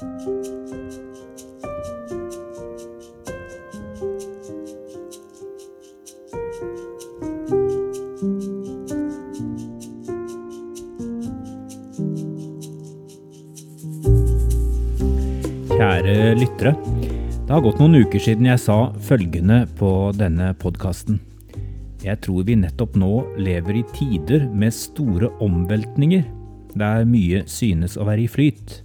Kjære lyttere. Det har gått noen uker siden jeg sa følgende på denne podkasten. Jeg tror vi nettopp nå lever i tider med store omveltninger, der mye synes å være i flyt.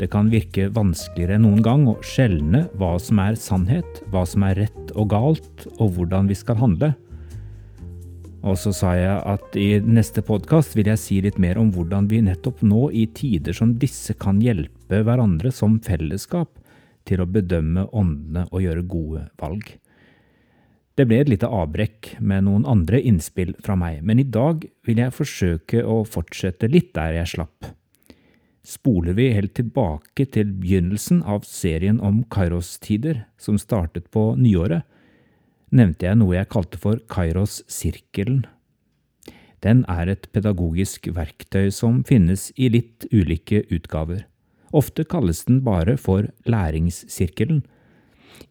Det kan virke vanskeligere enn noen gang å skjelne hva som er sannhet, hva som er rett og galt, og hvordan vi skal handle. Og så sa jeg at i neste podkast vil jeg si litt mer om hvordan vi nettopp nå, i tider som disse, kan hjelpe hverandre som fellesskap til å bedømme åndene og gjøre gode valg. Det ble et lite avbrekk med noen andre innspill fra meg, men i dag vil jeg forsøke å fortsette litt der jeg slapp. Spoler vi helt tilbake til begynnelsen av serien om Kairos-tider, som startet på nyåret, nevnte jeg noe jeg kalte for Kairos-sirkelen. Den er et pedagogisk verktøy som finnes i litt ulike utgaver. Ofte kalles den bare for læringssirkelen.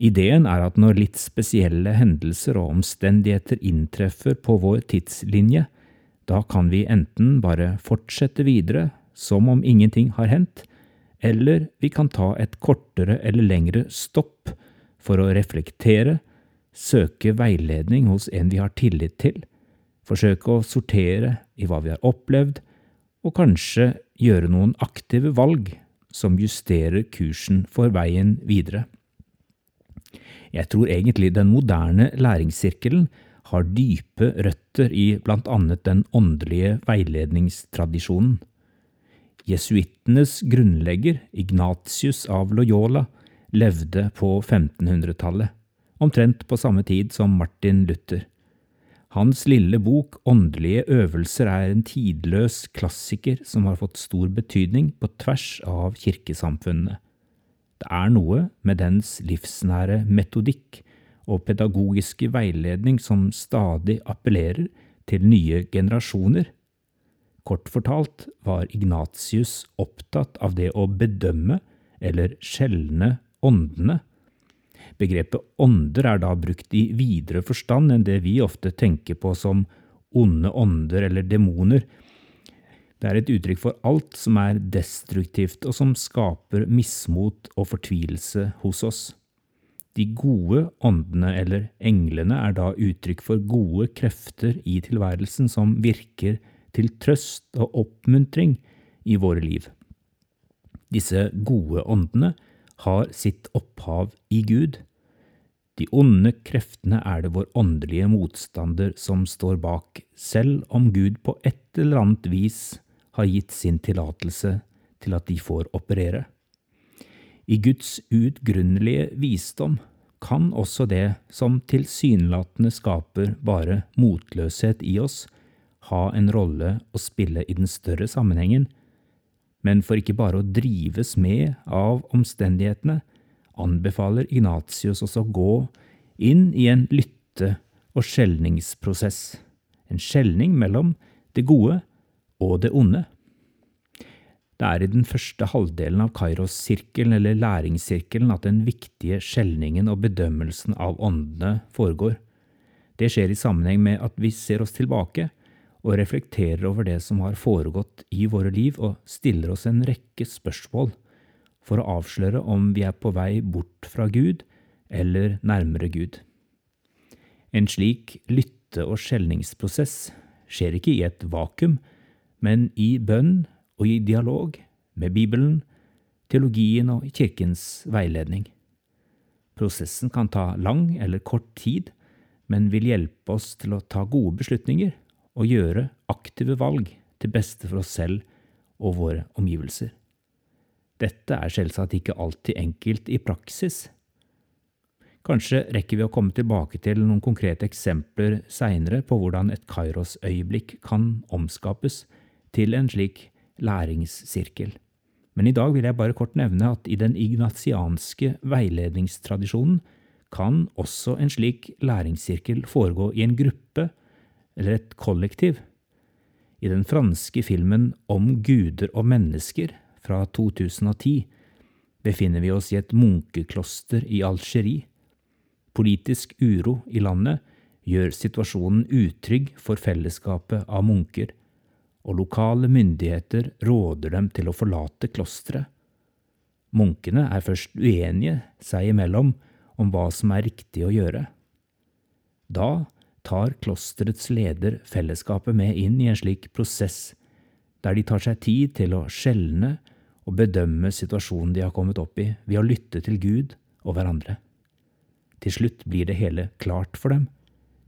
Ideen er at når litt spesielle hendelser og omstendigheter inntreffer på vår tidslinje, da kan vi enten bare fortsette videre som om ingenting har hendt, eller vi kan ta et kortere eller lengre stopp for å reflektere, søke veiledning hos en vi har tillit til, forsøke å sortere i hva vi har opplevd, og kanskje gjøre noen aktive valg som justerer kursen for veien videre. Jeg tror egentlig den moderne læringssirkelen har dype røtter i blant annet den åndelige veiledningstradisjonen. Jesuittenes grunnlegger, Ignatius av Loyola, levde på 1500-tallet omtrent på samme tid som Martin Luther. Hans lille bok Åndelige øvelser er en tidløs klassiker som har fått stor betydning på tvers av kirkesamfunnene. Det er noe med dens livsnære metodikk og pedagogiske veiledning som stadig appellerer til nye generasjoner. Kort fortalt var Ignatius opptatt av det å bedømme eller skjelne åndene Begrepet ånder er da brukt i videre forstand enn det vi ofte tenker på som onde ånder eller demoner. Det er et uttrykk for alt som er destruktivt og som skaper mismot og fortvilelse hos oss. De gode åndene, eller englene, er da uttrykk for gode krefter i tilværelsen som virker til trøst og oppmuntring i våre liv. Disse gode åndene har sitt opphav i Gud. De onde kreftene er det vår åndelige motstander som står bak, selv om Gud på et eller annet vis har gitt sin tillatelse til at de får operere. I Guds utgrunnelige visdom kan også det som tilsynelatende skaper bare motløshet i oss, ha en rolle å spille i den større sammenhengen, men for ikke bare å drives med av omstendighetene, anbefaler Ignatius oss å gå inn i en lytte- og skjelningsprosess, en skjelning mellom det gode og det onde. Det er i den første halvdelen av Kairos-sirkelen eller læringssirkelen at den viktige skjelningen og bedømmelsen av åndene foregår. Det skjer i sammenheng med at vi ser oss tilbake og reflekterer over det som har foregått i våre liv, og stiller oss en rekke spørsmål for å avsløre om vi er på vei bort fra Gud eller nærmere Gud. En slik lytte- og skjelningsprosess skjer ikke i et vakuum, men i bønn og i dialog med Bibelen, teologien og kirkens veiledning. Prosessen kan ta lang eller kort tid, men vil hjelpe oss til å ta gode beslutninger og gjøre aktive valg til beste for oss selv og våre omgivelser. Dette er selvsagt ikke alltid enkelt i praksis. Kanskje rekker vi å komme tilbake til noen konkrete eksempler seinere på hvordan et Kairos-øyeblikk kan omskapes til en slik læringssirkel. Men i dag vil jeg bare kort nevne at i den ignatianske veiledningstradisjonen kan også en slik læringssirkel foregå i en gruppe eller et kollektiv. I den franske filmen Om guder og mennesker fra 2010 befinner vi oss i et munkekloster i Algerie. Politisk uro i landet gjør situasjonen utrygg for fellesskapet av munker, og lokale myndigheter råder dem til å forlate klosteret. Munkene er først uenige seg imellom om hva som er riktig å gjøre. Da tar klosterets leder fellesskapet med inn i en slik prosess, der de tar seg tid til å skjelne og bedømme situasjonen de har kommet opp i, ved å lytte til Gud og hverandre. Til slutt blir det hele klart for dem.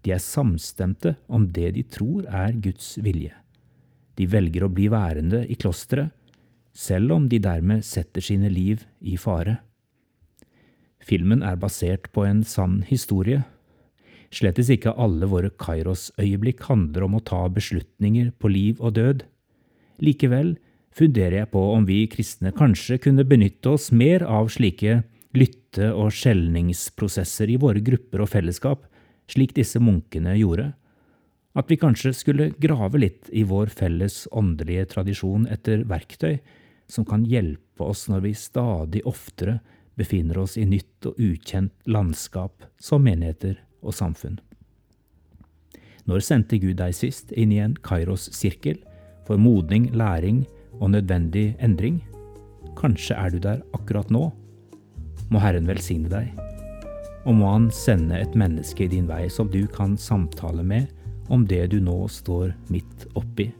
De er samstemte om det de tror er Guds vilje. De velger å bli værende i klosteret, selv om de dermed setter sine liv i fare. Filmen er basert på en sann historie. Slettes ikke alle våre Kairos-øyeblikk handler om å ta beslutninger på liv og død. Likevel funderer jeg på om vi kristne kanskje kunne benytte oss mer av slike lytte- og skjelningsprosesser i våre grupper og fellesskap, slik disse munkene gjorde. At vi kanskje skulle grave litt i vår felles åndelige tradisjon etter verktøy som kan hjelpe oss når vi stadig oftere befinner oss i nytt og ukjent landskap som menigheter og samfunn. Når sendte Gud deg sist inn i en Kairos-sirkel for modning, læring og nødvendig endring? Kanskje er du der akkurat nå? Må Herren velsigne deg, og må Han sende et menneske i din vei som du kan samtale med om det du nå står midt oppi.